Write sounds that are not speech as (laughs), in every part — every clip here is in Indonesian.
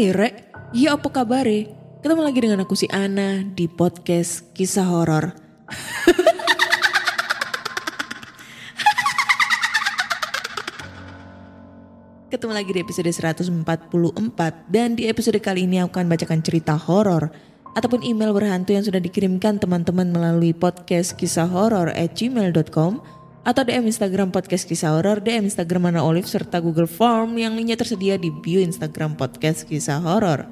Hai Rek, ya apa kabar Ketemu lagi dengan aku si Ana di podcast kisah horor. Ketemu lagi di episode 144 dan di episode kali ini aku akan bacakan cerita horor. Ataupun email berhantu yang sudah dikirimkan teman-teman melalui podcast kisah horor at gmail.com atau DM Instagram podcast kisah horor, DM Instagram Mana Olive serta Google Form yang linknya tersedia di bio Instagram podcast kisah horor.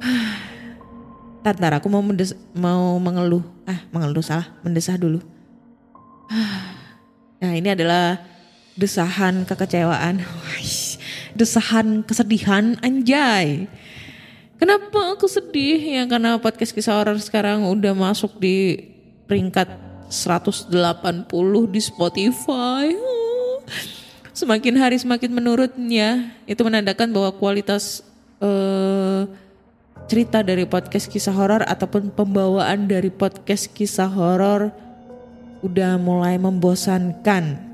(sighs) Ntar aku mau mendes mau mengeluh, ah mengeluh salah, mendesah dulu. (sighs) Nah ini adalah desahan kekecewaan, desahan kesedihan anjay. Kenapa aku sedih ya karena podcast kisah horor sekarang udah masuk di peringkat 180 di Spotify. Semakin hari semakin menurutnya. Itu menandakan bahwa kualitas eh, cerita dari podcast kisah horor ataupun pembawaan dari podcast kisah horor udah mulai membosankan.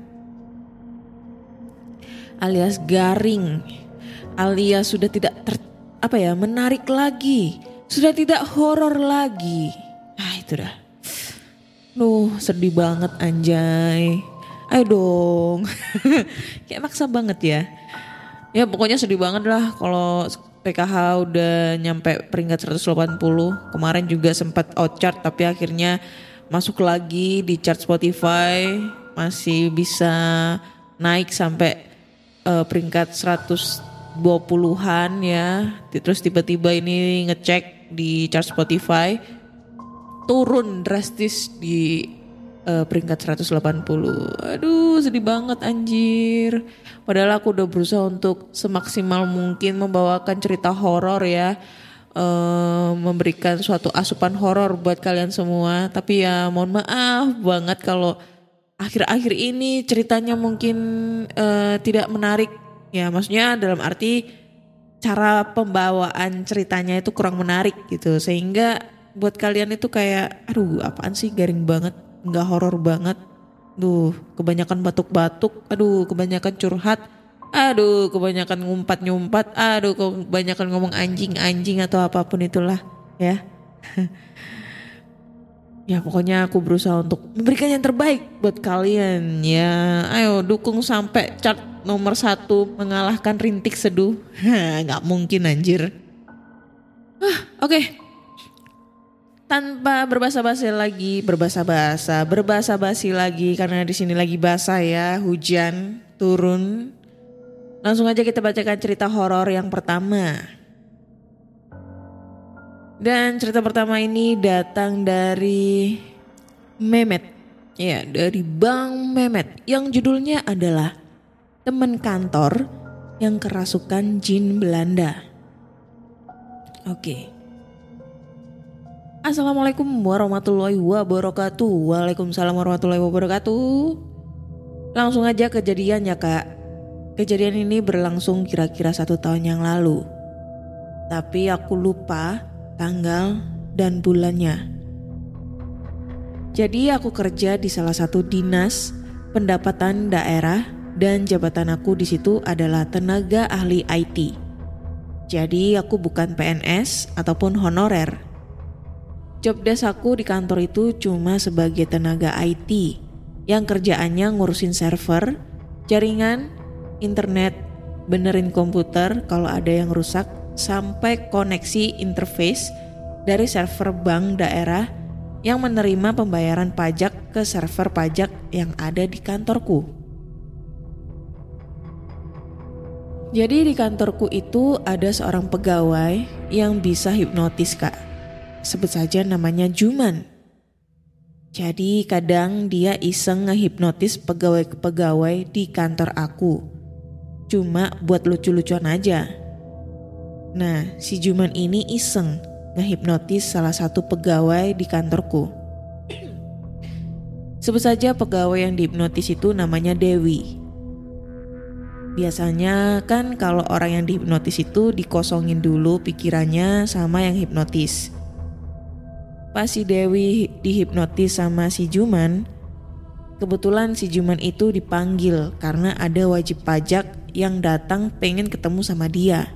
Alias garing. Alias sudah tidak ter, apa ya menarik lagi. Sudah tidak horor lagi. Ah itu dah Duh sedih banget anjay. Ayo dong. (laughs) Kayak maksa banget ya. Ya pokoknya sedih banget lah kalau PKH udah nyampe peringkat 180 kemarin juga sempat outchart tapi akhirnya masuk lagi di chart Spotify. Masih bisa naik sampai eh, peringkat 120-an ya. Terus tiba-tiba ini ngecek di chart Spotify turun drastis di eh, peringkat 180. Aduh, sedih banget anjir. Padahal aku udah berusaha untuk semaksimal mungkin membawakan cerita horor ya. eh, memberikan suatu asupan horor buat kalian semua. Tapi ya mohon maaf banget kalau akhir-akhir ini ceritanya mungkin eh, tidak menarik. Ya, maksudnya dalam arti cara pembawaan ceritanya itu kurang menarik gitu. Sehingga buat kalian itu kayak aduh apaan sih garing banget nggak horor banget. Duh kebanyakan batuk-batuk aduh kebanyakan curhat aduh kebanyakan ngumpat-nyumpat aduh kebanyakan ngomong anjing-anjing atau apa pun itulah ya. (laughs) Ya pokoknya aku berusaha untuk memberikan yang terbaik buat kalian ya. Ayo dukung sampai chart nomor satu mengalahkan rintik seduh. (laughs) Nggak mungkin anjir. Ah oke tanpa berbahasa-basi lagi, berbahasa-basa, berbahasa-basi lagi karena di sini lagi basah ya, hujan turun. Langsung aja kita bacakan cerita horor yang pertama. Dan cerita pertama ini datang dari Memet. Ya, dari Bang Memet yang judulnya adalah Teman Kantor yang Kerasukan Jin Belanda. Oke. Assalamualaikum warahmatullahi wabarakatuh. Waalaikumsalam warahmatullahi wabarakatuh. Langsung aja kejadian ya kak. Kejadian ini berlangsung kira-kira satu tahun yang lalu. Tapi aku lupa tanggal dan bulannya. Jadi aku kerja di salah satu dinas pendapatan daerah dan jabatan aku di situ adalah tenaga ahli IT. Jadi aku bukan PNS ataupun honorer. Job desk aku di kantor itu cuma sebagai tenaga IT yang kerjaannya ngurusin server, jaringan, internet, benerin komputer kalau ada yang rusak, sampai koneksi interface dari server bank daerah yang menerima pembayaran pajak ke server pajak yang ada di kantorku. Jadi di kantorku itu ada seorang pegawai yang bisa hipnotis kak. Sebut saja namanya Juman. Jadi kadang dia iseng ngehipnotis pegawai-pegawai di kantor aku. Cuma buat lucu-lucuan aja. Nah, si Juman ini iseng ngehipnotis salah satu pegawai di kantorku. Sebut saja pegawai yang dihipnotis itu namanya Dewi. Biasanya kan kalau orang yang dihipnotis itu dikosongin dulu pikirannya sama yang hipnotis. Pas si Dewi dihipnotis sama si Juman, kebetulan si Juman itu dipanggil karena ada wajib pajak yang datang pengen ketemu sama dia.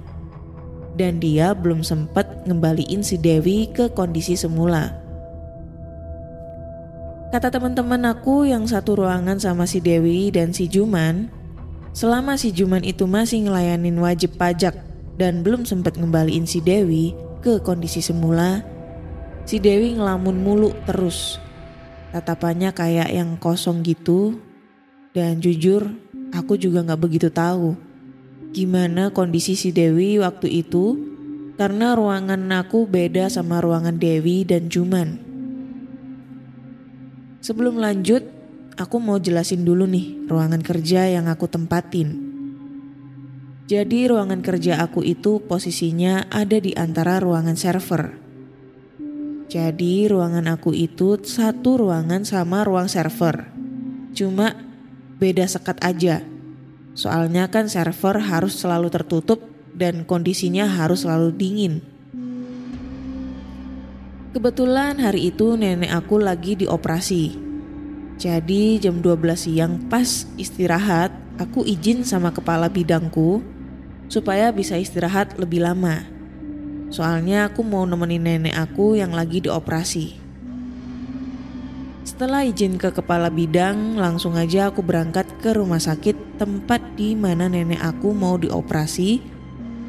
Dan dia belum sempat ngembaliin si Dewi ke kondisi semula. Kata teman-teman aku yang satu ruangan sama si Dewi dan si Juman, selama si Juman itu masih ngelayanin wajib pajak dan belum sempat ngembaliin si Dewi ke kondisi semula, Si Dewi ngelamun mulu terus. Tatapannya kayak yang kosong gitu. Dan jujur, aku juga gak begitu tahu gimana kondisi si Dewi waktu itu karena ruangan aku beda sama ruangan Dewi dan Juman. Sebelum lanjut, aku mau jelasin dulu nih ruangan kerja yang aku tempatin. Jadi ruangan kerja aku itu posisinya ada di antara ruangan server. Jadi ruangan aku itu satu ruangan sama ruang server. Cuma beda sekat aja. Soalnya kan server harus selalu tertutup dan kondisinya harus selalu dingin. Kebetulan hari itu nenek aku lagi dioperasi. Jadi jam 12 siang pas istirahat, aku izin sama kepala bidangku supaya bisa istirahat lebih lama. Soalnya aku mau nemenin nenek aku yang lagi dioperasi. Setelah izin ke kepala bidang, langsung aja aku berangkat ke rumah sakit tempat di mana nenek aku mau dioperasi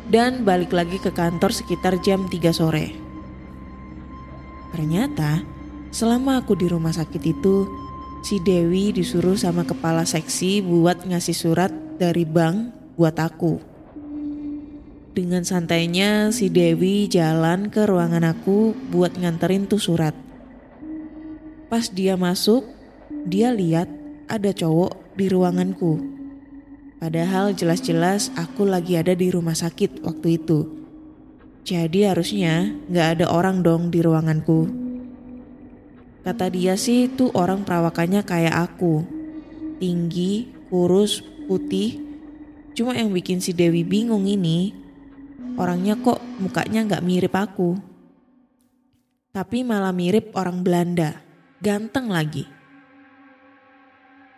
dan balik lagi ke kantor sekitar jam 3 sore. Ternyata, selama aku di rumah sakit itu, si Dewi disuruh sama kepala seksi buat ngasih surat dari bank buat aku. Dengan santainya si Dewi jalan ke ruangan aku buat nganterin tuh surat. Pas dia masuk, dia lihat ada cowok di ruanganku. Padahal jelas-jelas aku lagi ada di rumah sakit waktu itu. Jadi harusnya gak ada orang dong di ruanganku. Kata dia sih tuh orang perawakannya kayak aku. Tinggi, kurus, putih. Cuma yang bikin si Dewi bingung ini orangnya kok mukanya nggak mirip aku. Tapi malah mirip orang Belanda, ganteng lagi.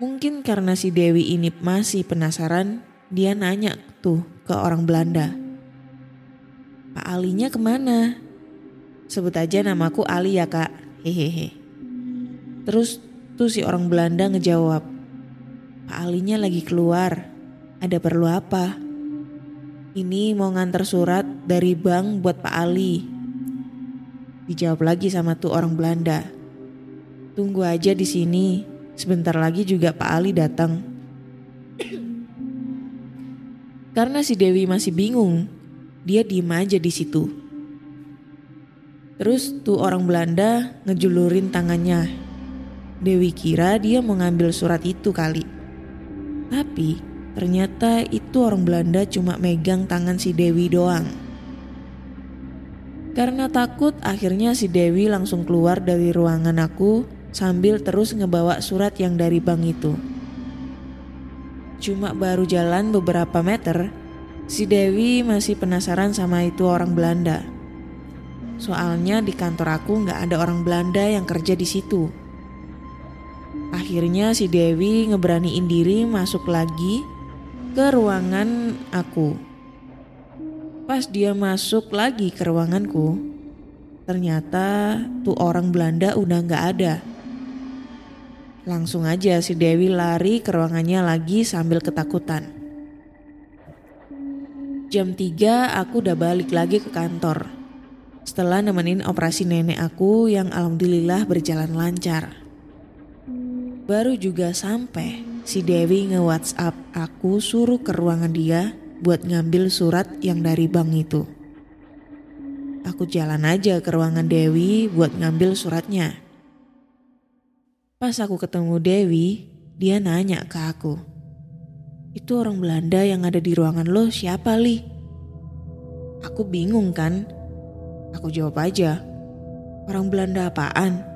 Mungkin karena si Dewi ini masih penasaran, dia nanya tuh ke orang Belanda. Pak Alinya ke mana? Sebut aja namaku Ali ya kak, hehehe. Terus tuh si orang Belanda ngejawab, Pak Alinya lagi keluar, ada perlu apa? Ini mau nganter surat dari bank buat Pak Ali. Dijawab lagi sama tuh orang Belanda. Tunggu aja di sini, sebentar lagi juga Pak Ali datang. Karena si Dewi masih bingung, dia diem aja di situ. Terus tuh orang Belanda ngejulurin tangannya. Dewi kira dia mau ngambil surat itu kali. Tapi Ternyata itu orang Belanda cuma megang tangan si Dewi doang. Karena takut akhirnya si Dewi langsung keluar dari ruangan aku sambil terus ngebawa surat yang dari bank itu. Cuma baru jalan beberapa meter, si Dewi masih penasaran sama itu orang Belanda. Soalnya di kantor aku nggak ada orang Belanda yang kerja di situ. Akhirnya si Dewi ngeberaniin diri masuk lagi ke ruangan aku. Pas dia masuk lagi ke ruanganku, ternyata tuh orang Belanda udah gak ada. Langsung aja si Dewi lari ke ruangannya lagi sambil ketakutan. Jam 3 aku udah balik lagi ke kantor. Setelah nemenin operasi nenek aku yang alhamdulillah berjalan lancar. Baru juga sampai si Dewi nge-whatsapp aku suruh ke ruangan dia buat ngambil surat yang dari bank itu. Aku jalan aja ke ruangan Dewi buat ngambil suratnya. Pas aku ketemu Dewi, dia nanya ke aku. Itu orang Belanda yang ada di ruangan lo siapa Li? Aku bingung kan? Aku jawab aja. Orang Belanda apaan?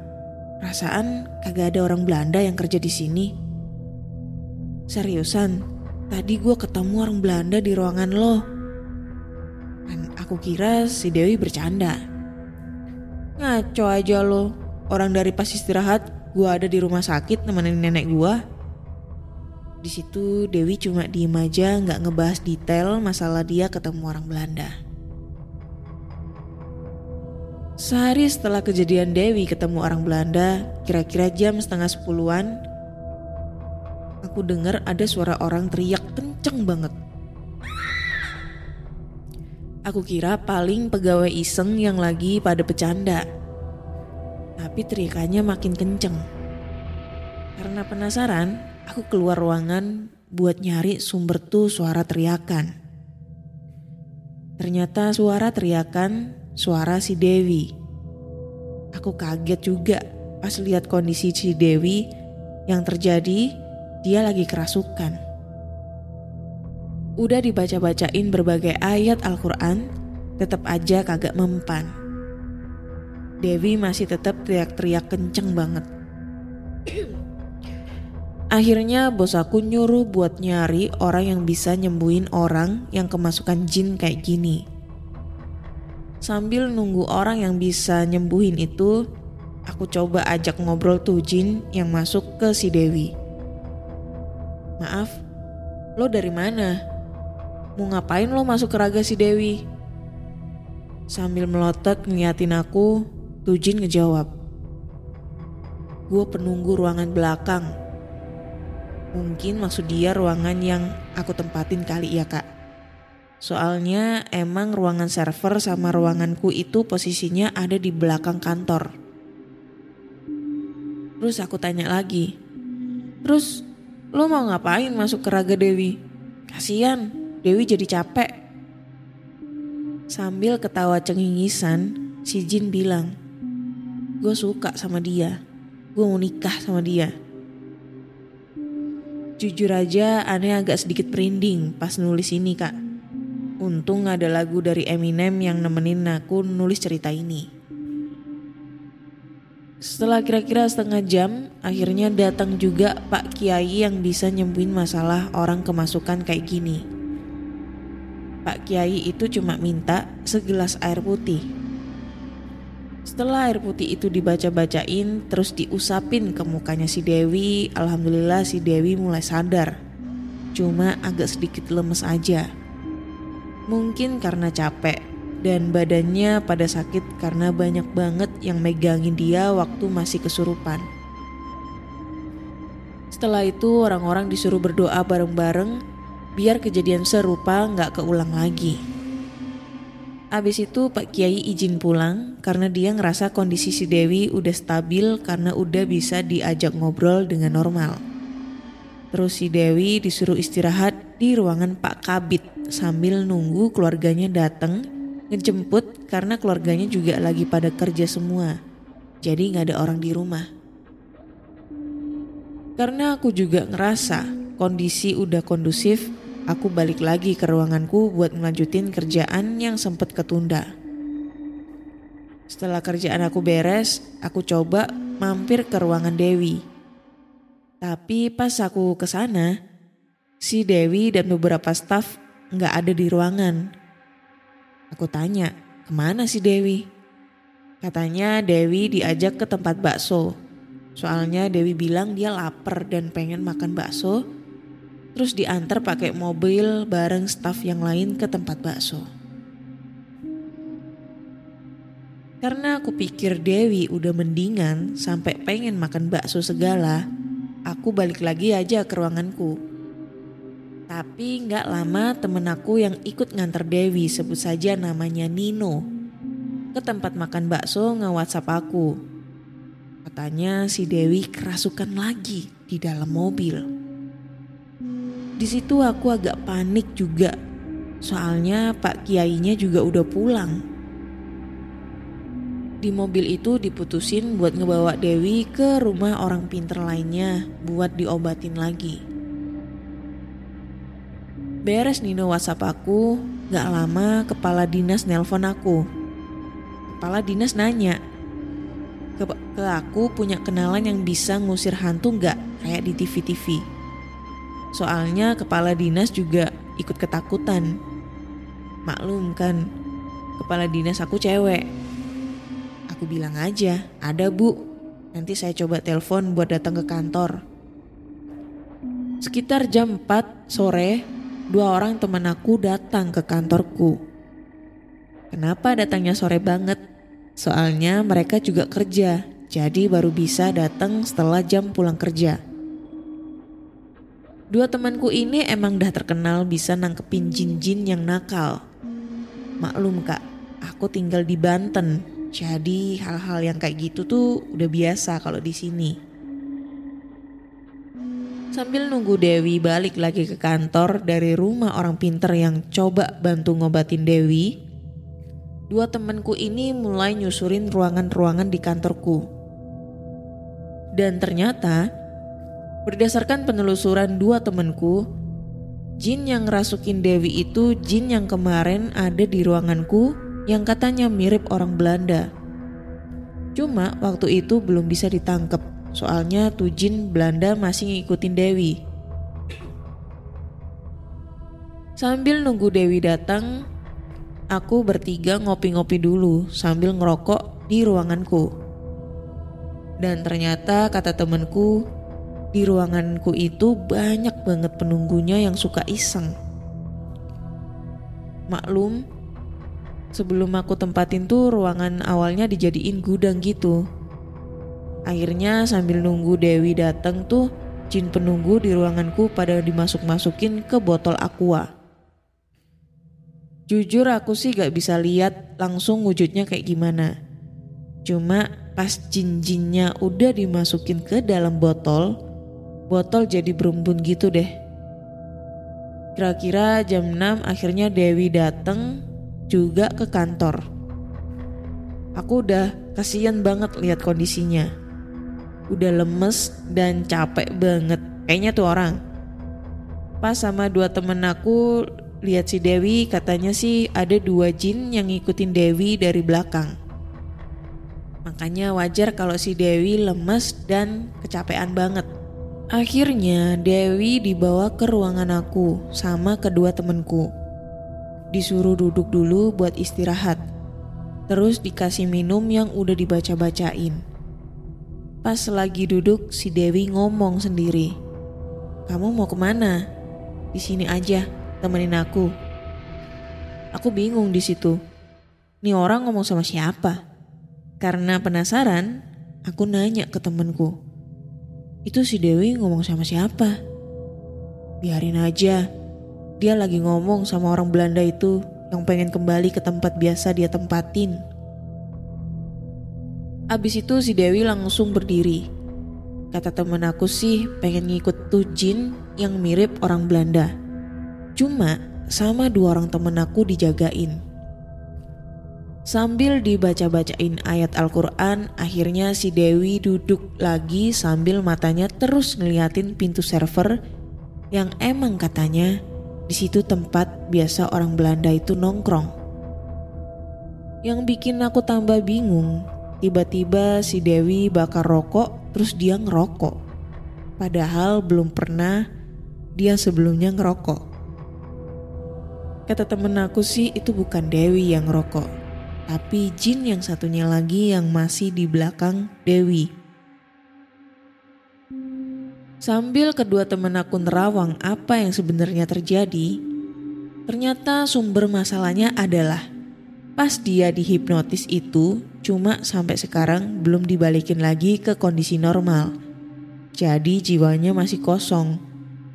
Perasaan kagak ada orang Belanda yang kerja di sini. Seriusan, tadi gue ketemu orang Belanda di ruangan lo. Dan aku kira si Dewi bercanda. Ngaco aja lo, orang dari pas istirahat gue ada di rumah sakit nemenin nenek gue. Di situ Dewi cuma diem aja nggak ngebahas detail masalah dia ketemu orang Belanda. Sehari setelah kejadian Dewi ketemu orang Belanda, kira-kira jam setengah sepuluhan, aku dengar ada suara orang teriak kenceng banget. Aku kira paling pegawai iseng yang lagi pada bercanda tapi teriakannya makin kenceng. Karena penasaran, aku keluar ruangan buat nyari sumber tuh suara teriakan. Ternyata suara teriakan suara si Dewi. Aku kaget juga pas lihat kondisi si Dewi yang terjadi dia lagi kerasukan. Udah dibaca-bacain berbagai ayat Al-Quran, tetap aja kagak mempan. Dewi masih tetap teriak-teriak kenceng banget. Akhirnya bos aku nyuruh buat nyari orang yang bisa nyembuhin orang yang kemasukan jin kayak gini. Sambil nunggu orang yang bisa nyembuhin itu, aku coba ajak ngobrol tuh jin yang masuk ke si Dewi. Maaf, lo dari mana? Mau ngapain lo masuk ke raga si Dewi? Sambil melotot ngeliatin aku, Tujin ngejawab, Gue penunggu ruangan belakang. Mungkin maksud dia ruangan yang aku tempatin kali ya kak. Soalnya emang ruangan server sama ruanganku itu posisinya ada di belakang kantor. Terus aku tanya lagi, terus lo mau ngapain masuk ke Raga Dewi? Kasian, Dewi jadi capek. Sambil ketawa cengingisan, si Jin bilang, gue suka sama dia. Gue mau nikah sama dia. Jujur aja aneh agak sedikit merinding pas nulis ini kak. Untung ada lagu dari Eminem yang nemenin aku nulis cerita ini. Setelah kira-kira setengah jam, akhirnya datang juga Pak Kiai yang bisa nyembuhin masalah orang kemasukan kayak gini. Pak Kiai itu cuma minta segelas air putih setelah air putih itu dibaca-bacain terus diusapin ke mukanya si Dewi, alhamdulillah si Dewi mulai sadar. Cuma agak sedikit lemes aja. Mungkin karena capek dan badannya pada sakit karena banyak banget yang megangin dia waktu masih kesurupan. Setelah itu orang-orang disuruh berdoa bareng-bareng biar kejadian serupa nggak keulang lagi. Abis itu Pak Kiai izin pulang karena dia ngerasa kondisi si Dewi udah stabil karena udah bisa diajak ngobrol dengan normal. Terus si Dewi disuruh istirahat di ruangan Pak Kabit sambil nunggu keluarganya datang ngejemput karena keluarganya juga lagi pada kerja semua. Jadi nggak ada orang di rumah. Karena aku juga ngerasa kondisi udah kondusif, aku balik lagi ke ruanganku buat melanjutin kerjaan yang sempat ketunda. Setelah kerjaan aku beres, aku coba mampir ke ruangan Dewi. Tapi pas aku ke sana, si Dewi dan beberapa staf nggak ada di ruangan. Aku tanya, ke mana si Dewi? Katanya Dewi diajak ke tempat bakso. Soalnya Dewi bilang dia lapar dan pengen makan bakso terus diantar pakai mobil bareng staf yang lain ke tempat bakso. Karena aku pikir Dewi udah mendingan sampai pengen makan bakso segala, aku balik lagi aja ke ruanganku. Tapi nggak lama temen aku yang ikut nganter Dewi sebut saja namanya Nino. ke tempat makan bakso nge-whatsapp aku. Katanya si Dewi kerasukan lagi di dalam mobil. Di situ aku agak panik juga. Soalnya Pak Kiainya juga udah pulang. Di mobil itu diputusin buat ngebawa Dewi ke rumah orang pinter lainnya buat diobatin lagi. Beres Nino WhatsApp aku, gak lama kepala dinas nelpon aku. Kepala dinas nanya, ke, ke aku punya kenalan yang bisa ngusir hantu gak kayak di TV-TV. Soalnya kepala dinas juga ikut ketakutan. Maklum kan, kepala dinas aku cewek. Aku bilang aja, ada bu. Nanti saya coba telepon buat datang ke kantor. Sekitar jam 4 sore, dua orang teman aku datang ke kantorku. Kenapa datangnya sore banget? Soalnya mereka juga kerja, jadi baru bisa datang setelah jam pulang kerja. Dua temanku ini emang dah terkenal bisa nangkepin jin-jin yang nakal. Maklum kak, aku tinggal di Banten, jadi hal-hal yang kayak gitu tuh udah biasa kalau di sini. Sambil nunggu Dewi balik lagi ke kantor dari rumah orang pinter yang coba bantu ngobatin Dewi, dua temanku ini mulai nyusurin ruangan-ruangan di kantorku. Dan ternyata, berdasarkan penelusuran dua temanku, jin yang ngerasukin Dewi itu jin yang kemarin ada di ruanganku yang katanya mirip orang Belanda. Cuma waktu itu belum bisa ditangkap, soalnya tuh jin Belanda masih ngikutin Dewi. Sambil nunggu Dewi datang, aku bertiga ngopi-ngopi dulu sambil ngerokok di ruanganku. Dan ternyata kata temenku, di ruanganku itu banyak banget penunggunya yang suka iseng. Maklum, sebelum aku tempatin tuh ruangan awalnya dijadiin gudang gitu. Akhirnya sambil nunggu Dewi datang tuh, jin penunggu di ruanganku pada dimasuk-masukin ke botol aqua. Jujur aku sih gak bisa lihat langsung wujudnya kayak gimana. Cuma pas jin-jinnya udah dimasukin ke dalam botol, botol jadi berumbun gitu deh. Kira-kira jam 6 akhirnya Dewi dateng juga ke kantor. Aku udah kasihan banget lihat kondisinya. Udah lemes dan capek banget. Kayaknya tuh orang. Pas sama dua temen aku lihat si Dewi katanya sih ada dua jin yang ngikutin Dewi dari belakang. Makanya wajar kalau si Dewi lemes dan kecapean banget. Akhirnya Dewi dibawa ke ruangan aku sama kedua temenku. Disuruh duduk dulu buat istirahat. Terus dikasih minum yang udah dibaca-bacain. Pas lagi duduk si Dewi ngomong sendiri. Kamu mau ke mana? Di sini aja, temenin aku. Aku bingung di situ. Nih orang ngomong sama siapa? Karena penasaran, aku nanya ke temenku. Itu si Dewi ngomong sama siapa? Biarin aja. Dia lagi ngomong sama orang Belanda itu yang pengen kembali ke tempat biasa dia tempatin. Abis itu si Dewi langsung berdiri. Kata temen aku sih pengen ngikut tuh jin yang mirip orang Belanda. Cuma sama dua orang temen aku dijagain. Sambil dibaca-bacain ayat Al-Quran, akhirnya si Dewi duduk lagi sambil matanya terus ngeliatin pintu server yang emang katanya di situ tempat biasa orang Belanda itu nongkrong. Yang bikin aku tambah bingung, tiba-tiba si Dewi bakar rokok terus dia ngerokok. Padahal belum pernah dia sebelumnya ngerokok. Kata temen aku sih itu bukan Dewi yang ngerokok, tapi jin yang satunya lagi yang masih di belakang Dewi. Sambil kedua temen aku nerawang apa yang sebenarnya terjadi, ternyata sumber masalahnya adalah pas dia dihipnotis itu cuma sampai sekarang belum dibalikin lagi ke kondisi normal. Jadi jiwanya masih kosong,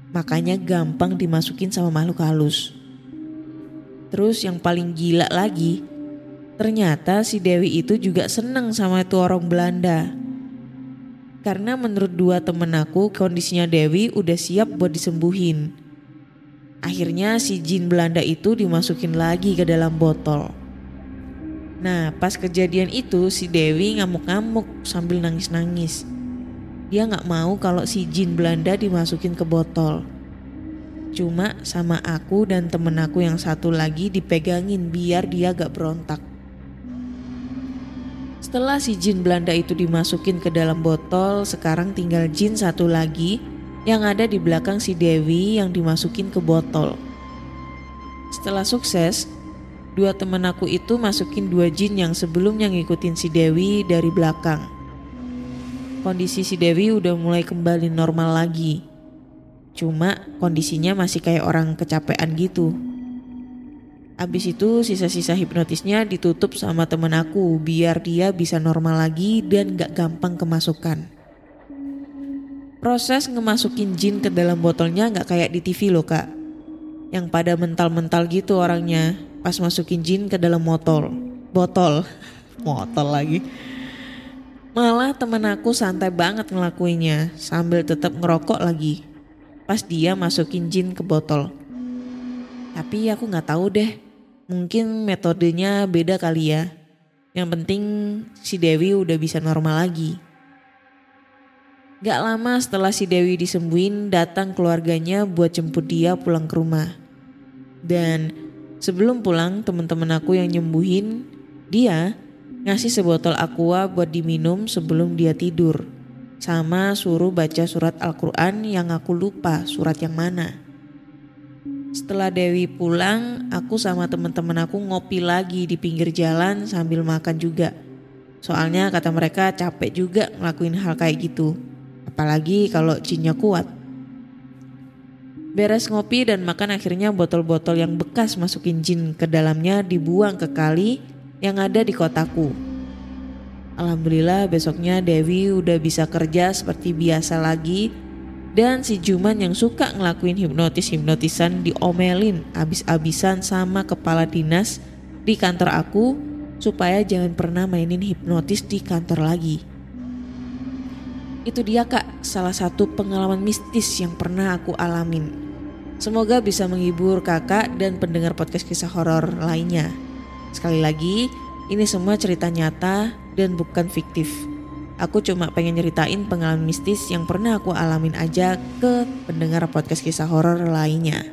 makanya gampang dimasukin sama makhluk halus. Terus yang paling gila lagi, Ternyata si Dewi itu juga seneng sama itu orang Belanda. Karena menurut dua temen aku kondisinya Dewi udah siap buat disembuhin. Akhirnya si jin Belanda itu dimasukin lagi ke dalam botol. Nah pas kejadian itu si Dewi ngamuk-ngamuk sambil nangis-nangis. Dia nggak mau kalau si jin Belanda dimasukin ke botol. Cuma sama aku dan temen aku yang satu lagi dipegangin biar dia gak berontak. Setelah si jin Belanda itu dimasukin ke dalam botol, sekarang tinggal jin satu lagi yang ada di belakang si Dewi yang dimasukin ke botol. Setelah sukses, dua teman aku itu masukin dua jin yang sebelumnya ngikutin si Dewi dari belakang. Kondisi si Dewi udah mulai kembali normal lagi. Cuma kondisinya masih kayak orang kecapean gitu. Abis itu sisa-sisa hipnotisnya ditutup sama temen aku biar dia bisa normal lagi dan gak gampang kemasukan. Proses ngemasukin jin ke dalam botolnya gak kayak di TV loh kak. Yang pada mental-mental gitu orangnya pas masukin jin ke dalam botol. Botol. Botol lagi. Malah temen aku santai banget ngelakuinnya sambil tetap ngerokok lagi. Pas dia masukin jin ke botol. Tapi aku nggak tahu deh, mungkin metodenya beda kali ya. Yang penting si Dewi udah bisa normal lagi. Gak lama setelah si Dewi disembuhin datang keluarganya buat jemput dia pulang ke rumah. Dan sebelum pulang teman-teman aku yang nyembuhin dia ngasih sebotol aqua buat diminum sebelum dia tidur. Sama suruh baca surat Al-Quran yang aku lupa surat yang mana. Setelah Dewi pulang, aku sama teman-teman aku ngopi lagi di pinggir jalan sambil makan juga. Soalnya kata mereka capek juga ngelakuin hal kayak gitu. Apalagi kalau jinnya kuat. Beres ngopi dan makan akhirnya botol-botol yang bekas masukin jin ke dalamnya dibuang ke kali yang ada di kotaku. Alhamdulillah besoknya Dewi udah bisa kerja seperti biasa lagi dan si Juman yang suka ngelakuin hipnotis-hipnotisan diomelin abis-abisan sama kepala dinas di kantor aku supaya jangan pernah mainin hipnotis di kantor lagi. Itu dia kak salah satu pengalaman mistis yang pernah aku alamin. Semoga bisa menghibur kakak dan pendengar podcast kisah horor lainnya. Sekali lagi, ini semua cerita nyata dan bukan fiktif. Aku cuma pengen nyeritain pengalaman mistis yang pernah aku alamin aja ke pendengar podcast kisah horor lainnya.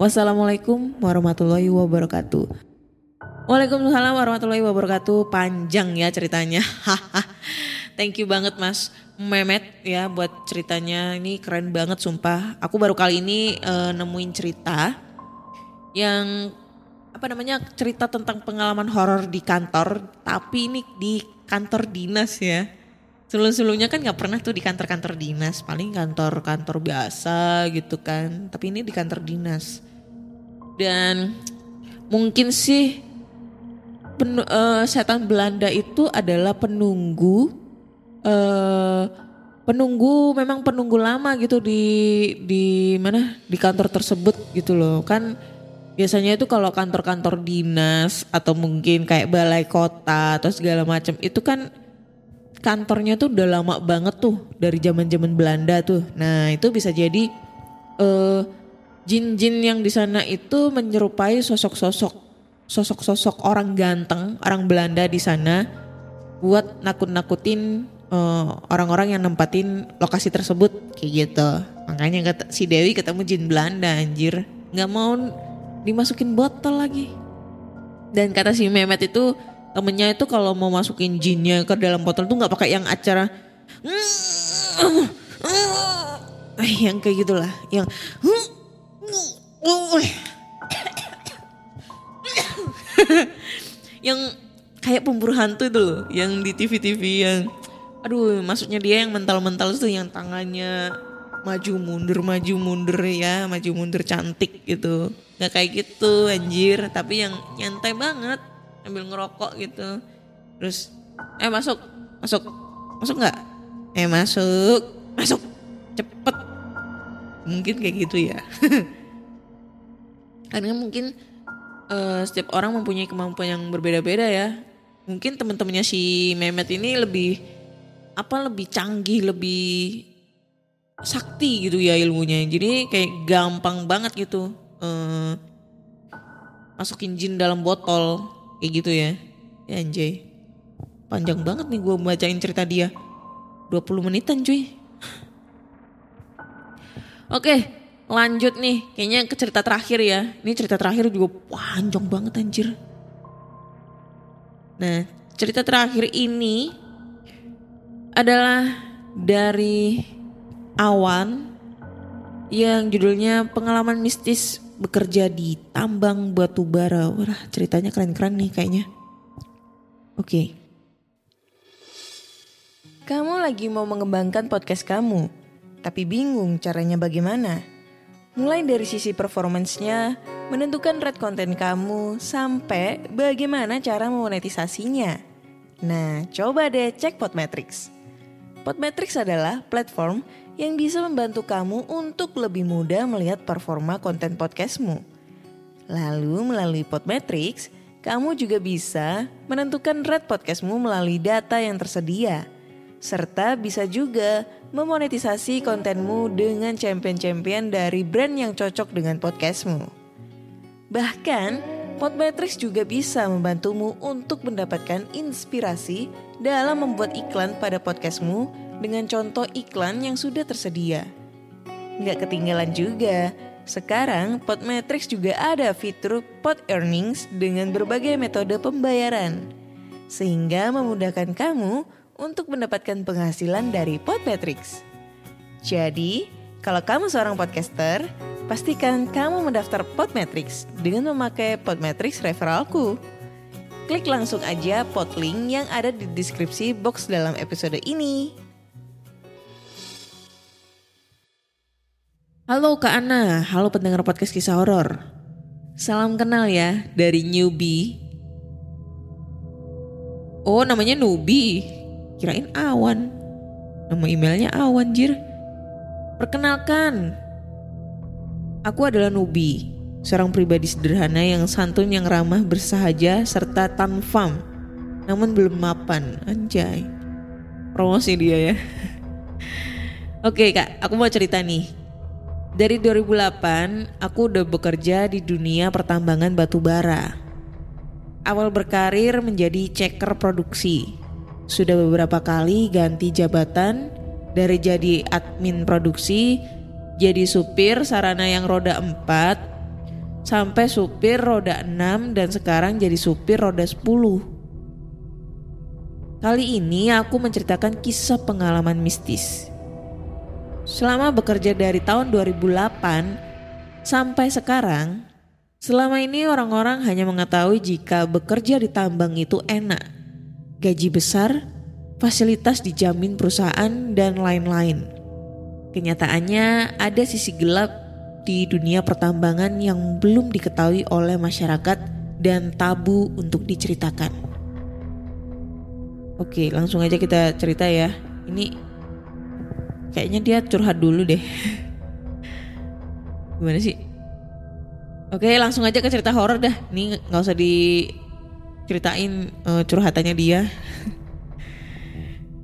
Wassalamualaikum warahmatullahi wabarakatuh. Waalaikumsalam warahmatullahi wabarakatuh. Panjang ya ceritanya. (laughs) Thank you banget Mas Memet ya buat ceritanya. Ini keren banget sumpah. Aku baru kali ini uh, nemuin cerita yang apa namanya cerita tentang pengalaman horor di kantor, tapi ini di kantor dinas ya. Sebelum-sebelumnya kan nggak pernah tuh di kantor-kantor dinas, paling kantor-kantor biasa gitu kan. Tapi ini di kantor dinas. Dan mungkin sih pen, uh, setan Belanda itu adalah penunggu uh, penunggu memang penunggu lama gitu di di mana di kantor tersebut gitu loh. Kan biasanya itu kalau kantor-kantor dinas atau mungkin kayak balai kota atau segala macam itu kan kantornya tuh udah lama banget tuh dari zaman-zaman Belanda tuh. Nah itu bisa jadi uh, jin-jin yang di sana itu menyerupai sosok-sosok sosok-sosok orang ganteng orang Belanda di sana buat nakut-nakutin uh, orang-orang yang nempatin lokasi tersebut kayak gitu. Makanya kata si Dewi ketemu jin Belanda anjir nggak mau dimasukin botol lagi. Dan kata si Mehmet itu temennya itu kalau mau masukin jinnya ke dalam botol tuh nggak pakai yang acara eh, yang kayak gitulah yang (laughs) yang kayak pemburu hantu itu loh yang di TV-TV yang aduh maksudnya dia yang mental-mental itu yang tangannya maju mundur maju mundur ya maju mundur cantik gitu. Nggak kayak gitu anjir. Tapi yang nyantai banget sambil ngerokok gitu. Terus eh masuk masuk masuk nggak? Eh masuk masuk cepet. Mungkin kayak gitu ya. (laughs) Karena mungkin eh, setiap orang mempunyai kemampuan yang berbeda-beda ya. Mungkin teman-temannya si Mehmet ini lebih apa lebih canggih, lebih sakti gitu ya ilmunya. Jadi kayak gampang banget gitu eh, masukin jin dalam botol kayak gitu ya. Ya anjay. Panjang banget nih gue bacain cerita dia. 20 menitan cuy. Oke, lanjut nih. Kayaknya ke cerita terakhir ya. Ini cerita terakhir juga panjang banget anjir. Nah, cerita terakhir ini adalah dari Awan yang judulnya pengalaman mistis bekerja di tambang batu bara. Wah, ceritanya keren-keren nih kayaknya. Oke. Kamu lagi mau mengembangkan podcast kamu, tapi bingung caranya bagaimana? Mulai dari sisi performance-nya, menentukan rate konten kamu, sampai bagaimana cara memonetisasinya. Nah, coba deh cek Podmetrics. Podmetrics adalah platform yang bisa membantu kamu untuk lebih mudah melihat performa konten podcastmu. Lalu melalui Podmetrics, kamu juga bisa menentukan rate podcastmu melalui data yang tersedia. Serta bisa juga memonetisasi kontenmu dengan champion-champion dari brand yang cocok dengan podcastmu. Bahkan, Podmetrics juga bisa membantumu untuk mendapatkan inspirasi dalam membuat iklan pada podcastmu dengan contoh iklan yang sudah tersedia. Nggak ketinggalan juga, sekarang Podmetrics juga ada fitur Pod Earnings dengan berbagai metode pembayaran. Sehingga memudahkan kamu untuk mendapatkan penghasilan dari Podmetrics. Jadi, kalau kamu seorang podcaster, pastikan kamu mendaftar Podmetrics dengan memakai Podmetrics referralku. Klik langsung aja podlink yang ada di deskripsi box dalam episode ini. Halo Kak Ana, halo pendengar podcast kisah horor. Salam kenal ya dari newbie. Oh namanya Nubi, kirain Awan. Nama emailnya Awan jir. Perkenalkan, aku adalah Nubi, seorang pribadi sederhana yang santun yang ramah bersahaja serta tanfam. Namun belum mapan, anjay. Promosi dia ya. (laughs) Oke kak, aku mau cerita nih. Dari 2008, aku udah bekerja di dunia pertambangan batu bara. Awal berkarir menjadi checker produksi. Sudah beberapa kali ganti jabatan dari jadi admin produksi, jadi supir sarana yang roda 4, sampai supir roda 6 dan sekarang jadi supir roda 10. Kali ini aku menceritakan kisah pengalaman mistis. Selama bekerja dari tahun 2008 sampai sekarang, selama ini orang-orang hanya mengetahui jika bekerja di tambang itu enak. Gaji besar, fasilitas dijamin perusahaan dan lain-lain. Kenyataannya ada sisi gelap di dunia pertambangan yang belum diketahui oleh masyarakat dan tabu untuk diceritakan. Oke, langsung aja kita cerita ya. Ini Kayaknya dia curhat dulu deh. (laughs) Gimana sih? Oke langsung aja ke cerita horor dah. Ini nggak usah diceritain uh, curhatannya dia. (laughs)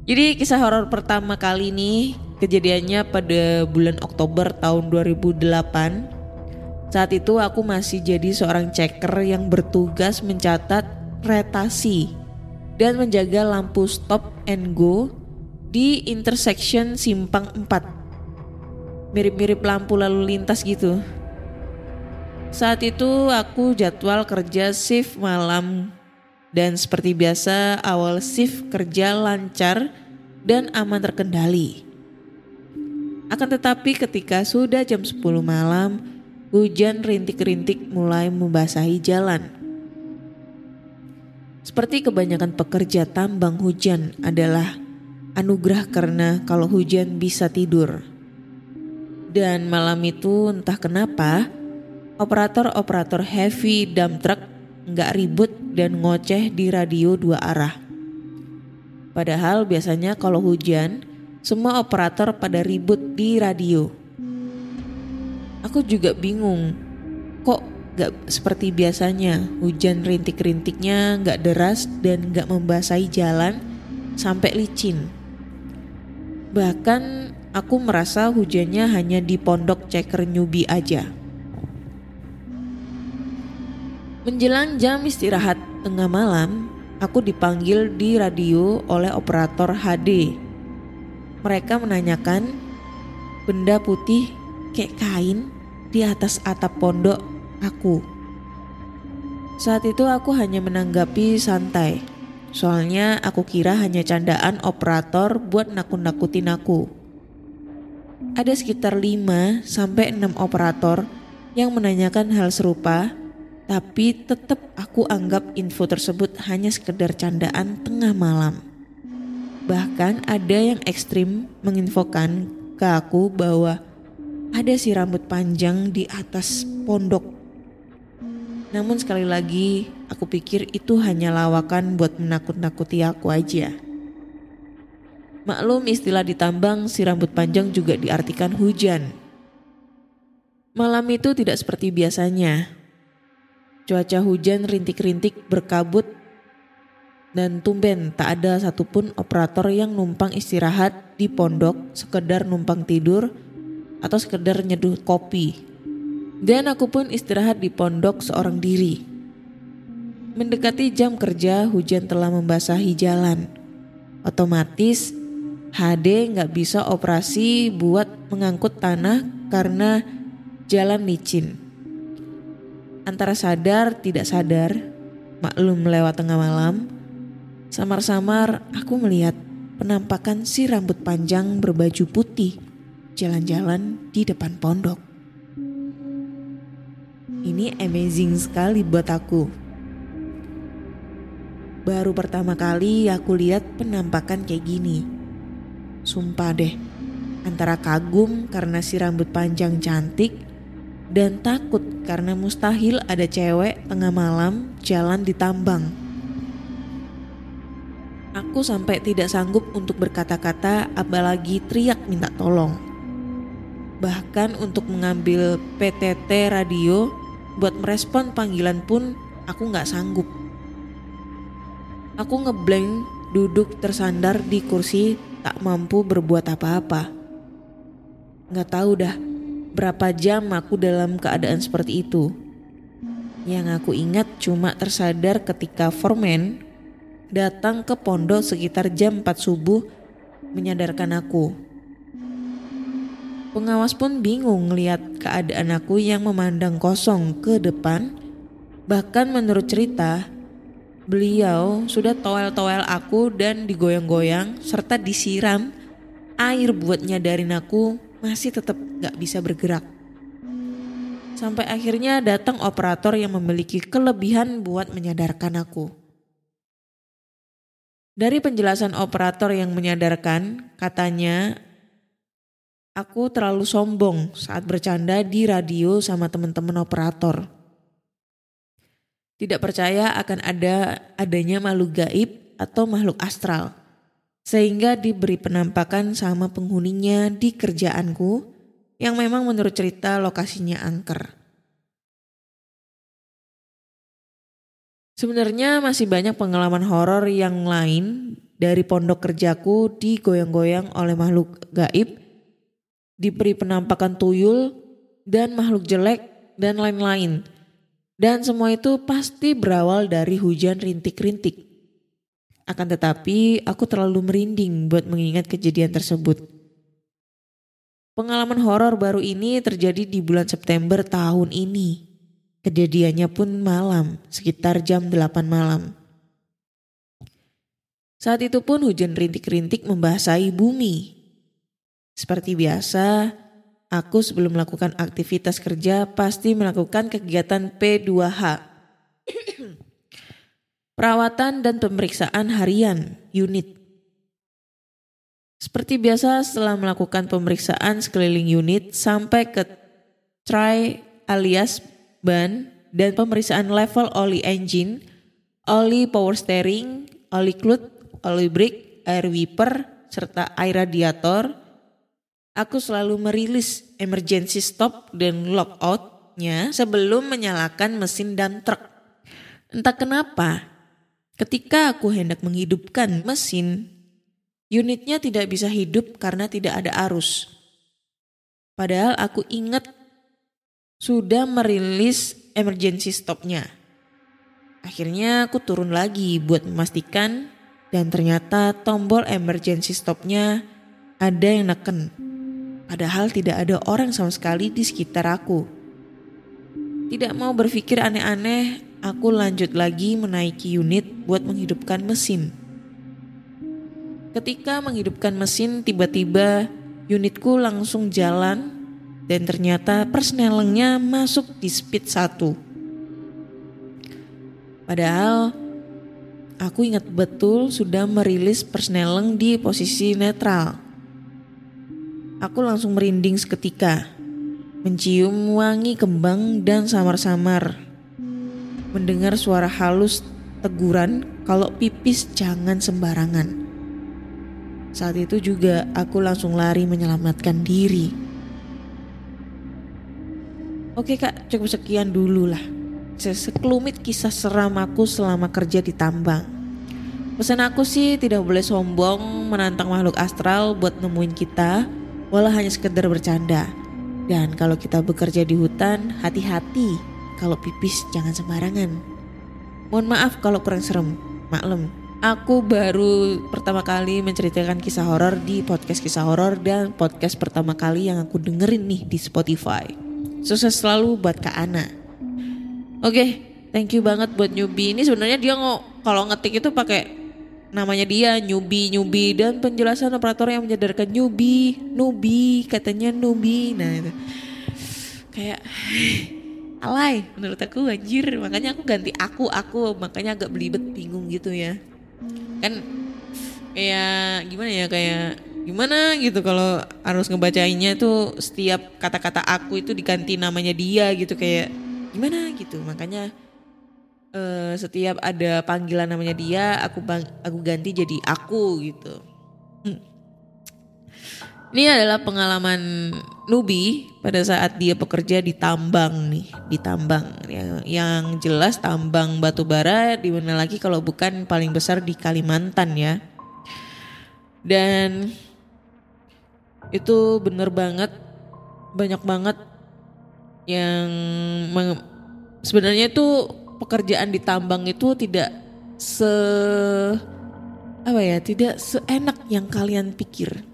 Jadi kisah horor pertama kali ini kejadiannya pada bulan Oktober tahun 2008. Saat itu aku masih jadi seorang checker yang bertugas mencatat retasi dan menjaga lampu stop and go di intersection Simpang 4. Mirip-mirip lampu lalu lintas gitu. Saat itu aku jadwal kerja shift malam dan seperti biasa awal shift kerja lancar dan aman terkendali. Akan tetapi ketika sudah jam 10 malam, hujan rintik-rintik mulai membasahi jalan. Seperti kebanyakan pekerja tambang hujan adalah anugerah karena kalau hujan bisa tidur. Dan malam itu entah kenapa operator-operator heavy dump truck nggak ribut dan ngoceh di radio dua arah. Padahal biasanya kalau hujan semua operator pada ribut di radio. Aku juga bingung kok gak seperti biasanya. Hujan rintik-rintiknya gak deras dan gak membasahi jalan sampai licin. Bahkan aku merasa hujannya hanya di pondok ceker nyubi aja. Menjelang jam istirahat tengah malam, aku dipanggil di radio oleh operator HD. Mereka menanyakan benda putih kayak kain di atas atap pondok aku. Saat itu aku hanya menanggapi santai. Soalnya aku kira hanya candaan operator buat nakut-nakutin aku. Ada sekitar 5 sampai 6 operator yang menanyakan hal serupa tapi tetap aku anggap info tersebut hanya sekedar candaan tengah malam. Bahkan ada yang ekstrim menginfokan ke aku bahwa ada si rambut panjang di atas pondok. Namun sekali lagi aku pikir itu hanya lawakan buat menakut-nakuti aku aja. Maklum istilah ditambang si rambut panjang juga diartikan hujan. Malam itu tidak seperti biasanya. Cuaca hujan rintik-rintik berkabut dan tumben tak ada satupun operator yang numpang istirahat di pondok sekedar numpang tidur atau sekedar nyeduh kopi. Dan aku pun istirahat di pondok seorang diri. Mendekati jam kerja hujan telah membasahi jalan. Otomatis HD nggak bisa operasi buat mengangkut tanah karena jalan licin antara sadar tidak sadar, maklum lewat tengah malam, samar-samar aku melihat penampakan si rambut panjang berbaju putih jalan-jalan di depan pondok. Ini amazing sekali buat aku. Baru pertama kali aku lihat penampakan kayak gini. Sumpah deh, antara kagum karena si rambut panjang cantik dan takut karena mustahil ada cewek tengah malam jalan di tambang. Aku sampai tidak sanggup untuk berkata-kata apalagi teriak minta tolong. Bahkan untuk mengambil PTT radio buat merespon panggilan pun aku nggak sanggup. Aku ngeblank duduk tersandar di kursi tak mampu berbuat apa-apa. Nggak tahu dah berapa jam aku dalam keadaan seperti itu. Yang aku ingat cuma tersadar ketika Forman datang ke pondok sekitar jam 4 subuh menyadarkan aku. Pengawas pun bingung melihat keadaan aku yang memandang kosong ke depan. Bahkan menurut cerita, beliau sudah toel-toel aku dan digoyang-goyang serta disiram air buat nyadarin aku masih tetap gak bisa bergerak. Sampai akhirnya datang operator yang memiliki kelebihan buat menyadarkan aku. Dari penjelasan operator yang menyadarkan, katanya aku terlalu sombong saat bercanda di radio sama teman-teman operator. Tidak percaya akan ada adanya makhluk gaib atau makhluk astral sehingga diberi penampakan sama penghuninya di kerjaanku yang memang menurut cerita lokasinya angker. Sebenarnya masih banyak pengalaman horor yang lain dari pondok kerjaku digoyang-goyang oleh makhluk gaib, diberi penampakan tuyul dan makhluk jelek dan lain-lain. Dan semua itu pasti berawal dari hujan rintik-rintik. Akan tetapi aku terlalu merinding buat mengingat kejadian tersebut. Pengalaman horor baru ini terjadi di bulan September tahun ini. Kejadiannya pun malam, sekitar jam 8 malam. Saat itu pun hujan rintik-rintik membasahi bumi. Seperti biasa, aku sebelum melakukan aktivitas kerja pasti melakukan kegiatan P2H. Perawatan dan pemeriksaan harian unit. Seperti biasa setelah melakukan pemeriksaan sekeliling unit sampai ke try alias ban dan pemeriksaan level oli engine, oli power steering, oli clutch, oli brake, air wiper, serta air radiator, aku selalu merilis emergency stop dan lockout stopnya sebelum menyalakan mesin dump truck. Entah kenapa, ketika aku hendak menghidupkan mesin, unitnya tidak bisa hidup karena tidak ada arus. Padahal aku ingat sudah merilis emergency stopnya. Akhirnya aku turun lagi buat memastikan dan ternyata tombol emergency stopnya ada yang neken. Padahal tidak ada orang sama sekali di sekitar aku. Tidak mau berpikir aneh-aneh, aku lanjut lagi menaiki unit buat menghidupkan mesin. Ketika menghidupkan mesin, tiba-tiba unitku langsung jalan dan ternyata persnelengnya masuk di speed 1. Padahal aku ingat betul sudah merilis persneleng di posisi netral. Aku langsung merinding seketika, mencium wangi kembang dan samar-samar. Mendengar suara halus teguran kalau pipis jangan sembarangan. Saat itu juga aku langsung lari menyelamatkan diri. Oke kak, cukup sekian dulu lah. Sekelumit kisah seram aku selama kerja di tambang. Pesan aku sih tidak boleh sombong menantang makhluk astral buat nemuin kita walau hanya sekedar bercanda. Dan kalau kita bekerja di hutan, hati-hati kalau pipis jangan sembarangan. Mohon maaf kalau kurang serem, maklum. Aku baru pertama kali menceritakan kisah horor di podcast kisah horor dan podcast pertama kali yang aku dengerin nih di Spotify. Sukses selalu buat Kak Ana. Oke, thank you banget buat newbie. Ini sebenarnya dia nggak kalau ngetik itu pakai namanya dia newbie newbie dan penjelasan operator yang menyadarkan newbie newbie katanya newbie nah itu. Kayak (sighs) alay menurut aku anjir. Makanya aku ganti aku aku. Makanya agak belibet bingung gitu ya. Kan kayak gimana ya kayak gimana gitu kalau harus ngebacainnya tuh setiap kata-kata aku itu diganti namanya dia gitu kayak gimana gitu. Makanya uh, setiap ada panggilan namanya dia aku bang aku ganti jadi aku gitu. Hmm. ini adalah pengalaman Nubi pada saat dia bekerja di tambang nih di tambang. Yang, yang jelas tambang batu bara di mana lagi kalau bukan paling besar di Kalimantan ya. Dan itu bener banget banyak banget yang sebenarnya itu pekerjaan di tambang itu tidak se apa ya, tidak seenak yang kalian pikir.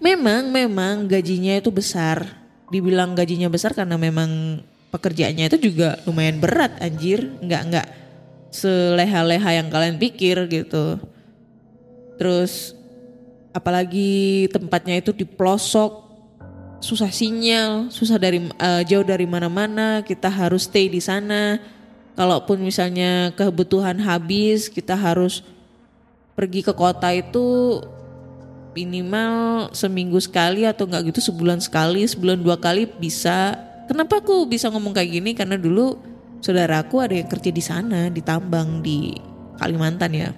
Memang memang gajinya itu besar. Dibilang gajinya besar karena memang pekerjaannya itu juga lumayan berat anjir, nggak nggak seleha-leha yang kalian pikir gitu. Terus apalagi tempatnya itu di pelosok susah sinyal, susah dari uh, jauh dari mana-mana, kita harus stay di sana. Kalaupun misalnya kebutuhan habis kita harus pergi ke kota itu minimal seminggu sekali atau enggak gitu sebulan sekali sebulan dua kali bisa. Kenapa aku bisa ngomong kayak gini? Karena dulu saudaraku ada yang kerja di sana di tambang di Kalimantan ya.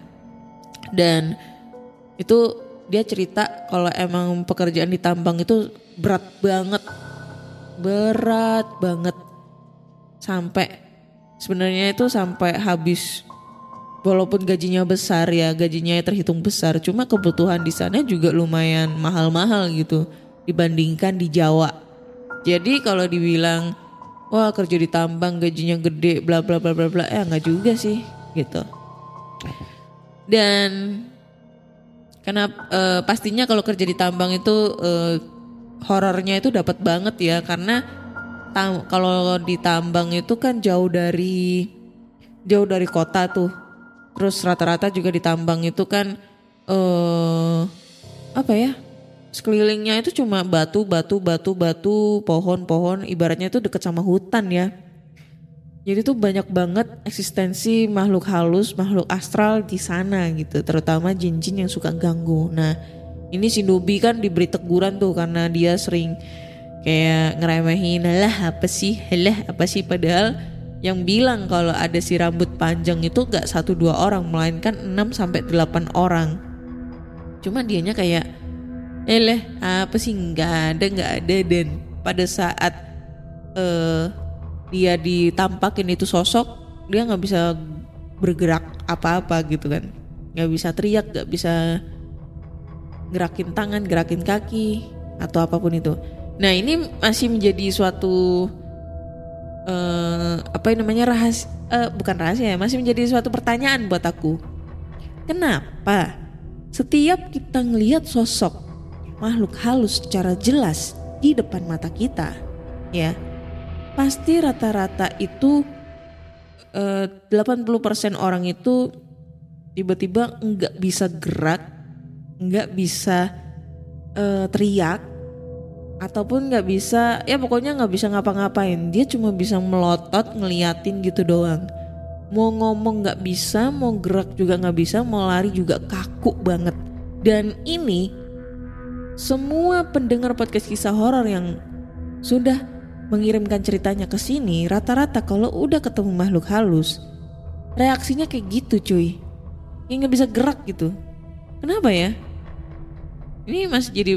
Dan itu dia cerita kalau emang pekerjaan di tambang itu berat banget. Berat banget. Sampai sebenarnya itu sampai habis. Walaupun gajinya besar ya gajinya terhitung besar. Cuma kebutuhan di sana juga lumayan mahal-mahal gitu dibandingkan di Jawa. Jadi kalau dibilang wah kerja di tambang gajinya gede bla bla bla bla bla eh nggak juga sih gitu. Dan karena uh, pastinya kalau kerja di tambang itu uh, horornya itu dapat banget ya karena tam, kalau di tambang itu kan jauh dari jauh dari kota tuh. Terus rata-rata juga di tambang itu kan uh, apa ya? Sekelilingnya itu cuma batu, batu, batu, batu, pohon-pohon, ibaratnya itu deket sama hutan ya. Jadi tuh banyak banget eksistensi makhluk halus, makhluk astral di sana gitu, terutama jin-jin yang suka ganggu. Nah, ini si Nubi kan diberi teguran tuh karena dia sering kayak ngeremehin lah apa sih? Lah apa sih? Padahal yang bilang kalau ada si rambut panjang itu gak satu dua orang melainkan 6 sampai delapan orang. Cuma dianya kayak eh apa sih? Nggak ada nggak ada. Dan pada saat uh, dia ditampakin itu sosok dia nggak bisa bergerak apa-apa gitu kan. Nggak bisa teriak nggak bisa gerakin tangan gerakin kaki atau apa pun itu. Nah ini masih menjadi suatu eh apa namanya rahasia eh, bukan rahasia ya masih menjadi suatu pertanyaan buat aku. Kenapa setiap kita ngelihat sosok makhluk halus secara jelas di depan mata kita ya pasti rata-rata itu eh, 80% orang itu tiba-tiba nggak bisa gerak, nggak bisa eh, teriak, ataupun nggak bisa, ya pokoknya nggak bisa ngapa-ngapain. Dia cuma bisa melotot ngeliatin gitu doang. Mau ngomong nggak bisa, mau gerak juga nggak bisa, mau lari juga kaku banget. Dan ini semua pendengar podcast kisah horor yang sudah mengirimkan ceritanya ke sini, rata-rata kalau udah ketemu makhluk halus, reaksinya kayak gitu cuy. Yang nggak bisa gerak gitu. Kenapa ya? Ini masih jadi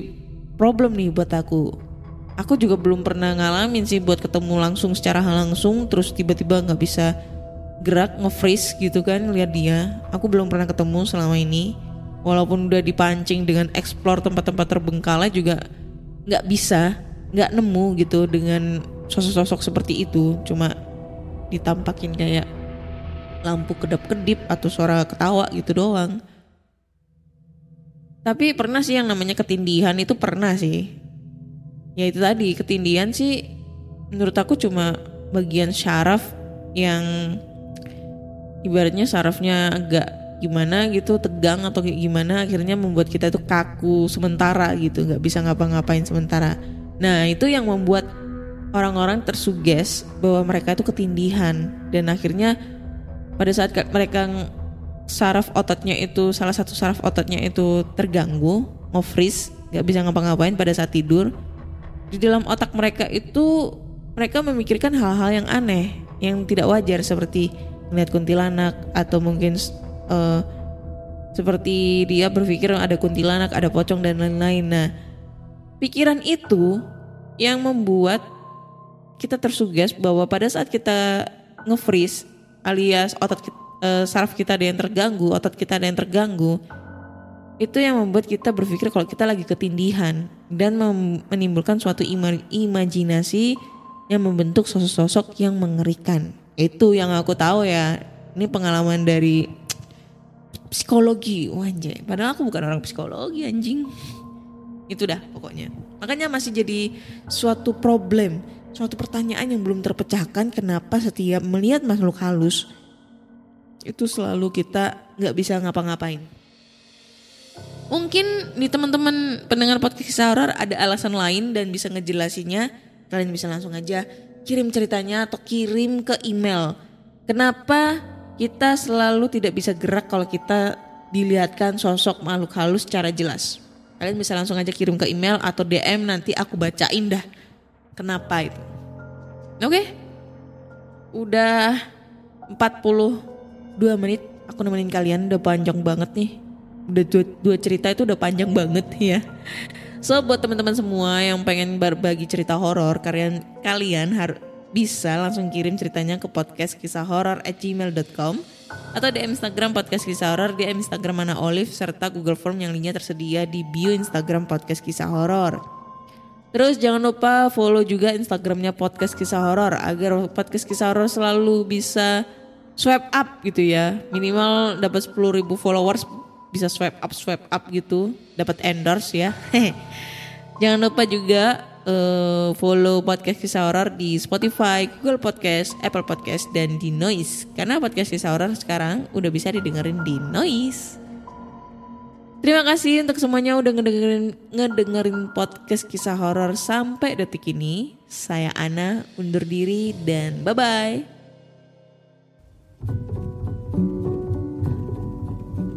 problem nih buat aku. Aku juga belum pernah ngalamin sih buat ketemu langsung secara langsung terus tiba-tiba nggak bisa gerak nge-freeze gitu kan lihat dia. Aku belum pernah ketemu selama ini. Walaupun udah dipancing dengan explore tempat-tempat terbengkalai juga nggak bisa nggak nemu gitu dengan sosok-sosok seperti itu. Cuma ditampakin kayak lampu kedap-kedip atau suara ketawa gitu doang. Tapi pernah sih yang namanya ketindihan itu pernah sih. Ya itu tadi ketindihan sih menurut aku cuma bagian syaraf yang ibaratnya sarafnya agak gimana gitu tegang atau kayak gimana akhirnya membuat kita itu kaku sementara gitu nggak bisa ngapa-ngapain sementara Nah itu yang membuat orang-orang tersuges bahwa mereka itu ketindihan dan akhirnya pada saat mereka saraf ototnya itu salah satu saraf ototnya itu terganggu, mau freeze, nggak bisa ngapa-ngapain pada saat tidur. Di dalam otak mereka itu mereka memikirkan hal-hal yang aneh, yang tidak wajar seperti melihat kuntilanak atau mungkin uh, seperti dia berpikir ada kuntilanak, ada pocong dan lain-lain. Nah, pikiran itu yang membuat kita tersuges bahwa pada saat kita nge-freeze alias otot kita, uh, saraf kita ada yang terganggu, otot kita ada yang terganggu, itu yang membuat kita berpikir kalau kita lagi ketindihan dan menimbulkan suatu ima imajinasi yang membentuk sosok-sosok yang mengerikan. Itu yang aku tahu ya. Ini pengalaman dari psikologi, wajah. Padahal aku bukan orang psikologi anjing itu dah pokoknya. Makanya masih jadi suatu problem suatu pertanyaan yang belum terpecahkan kenapa setiap melihat makhluk halus itu selalu kita nggak bisa ngapa-ngapain. Mungkin di teman-teman pendengar podcast horor ada alasan lain dan bisa ngejelasinnya kalian bisa langsung aja kirim ceritanya atau kirim ke email. Kenapa kita selalu tidak bisa gerak kalau kita dilihatkan sosok makhluk halus secara jelas Kalian bisa langsung aja kirim ke email atau DM nanti aku bacain dah. Kenapa itu? Oke. Okay? Udah 42 menit aku nemenin kalian udah panjang banget nih. Udah dua, dua cerita itu udah panjang banget (laughs) ya. So buat teman-teman semua yang pengen berbagi cerita horor, kalian kalian harus bisa langsung kirim ceritanya ke podcast kisah horor at gmail.com atau di Instagram podcast kisah horor di Instagram mana Olive serta Google Form yang linknya tersedia di bio Instagram podcast kisah horor. Terus jangan lupa follow juga Instagramnya podcast kisah horor agar podcast kisah horor selalu bisa swipe up gitu ya. Minimal dapat 10 ribu followers bisa swipe up swipe up gitu, dapat endorse ya. (laughs) jangan lupa juga uh, follow podcast kisah horor di Spotify, Google Podcast, Apple Podcast, dan di Noise. Karena podcast kisah horor sekarang udah bisa didengerin di Noise. Terima kasih untuk semuanya udah ngedengerin, ngedengerin podcast kisah horor sampai detik ini. Saya Ana, undur diri dan bye-bye.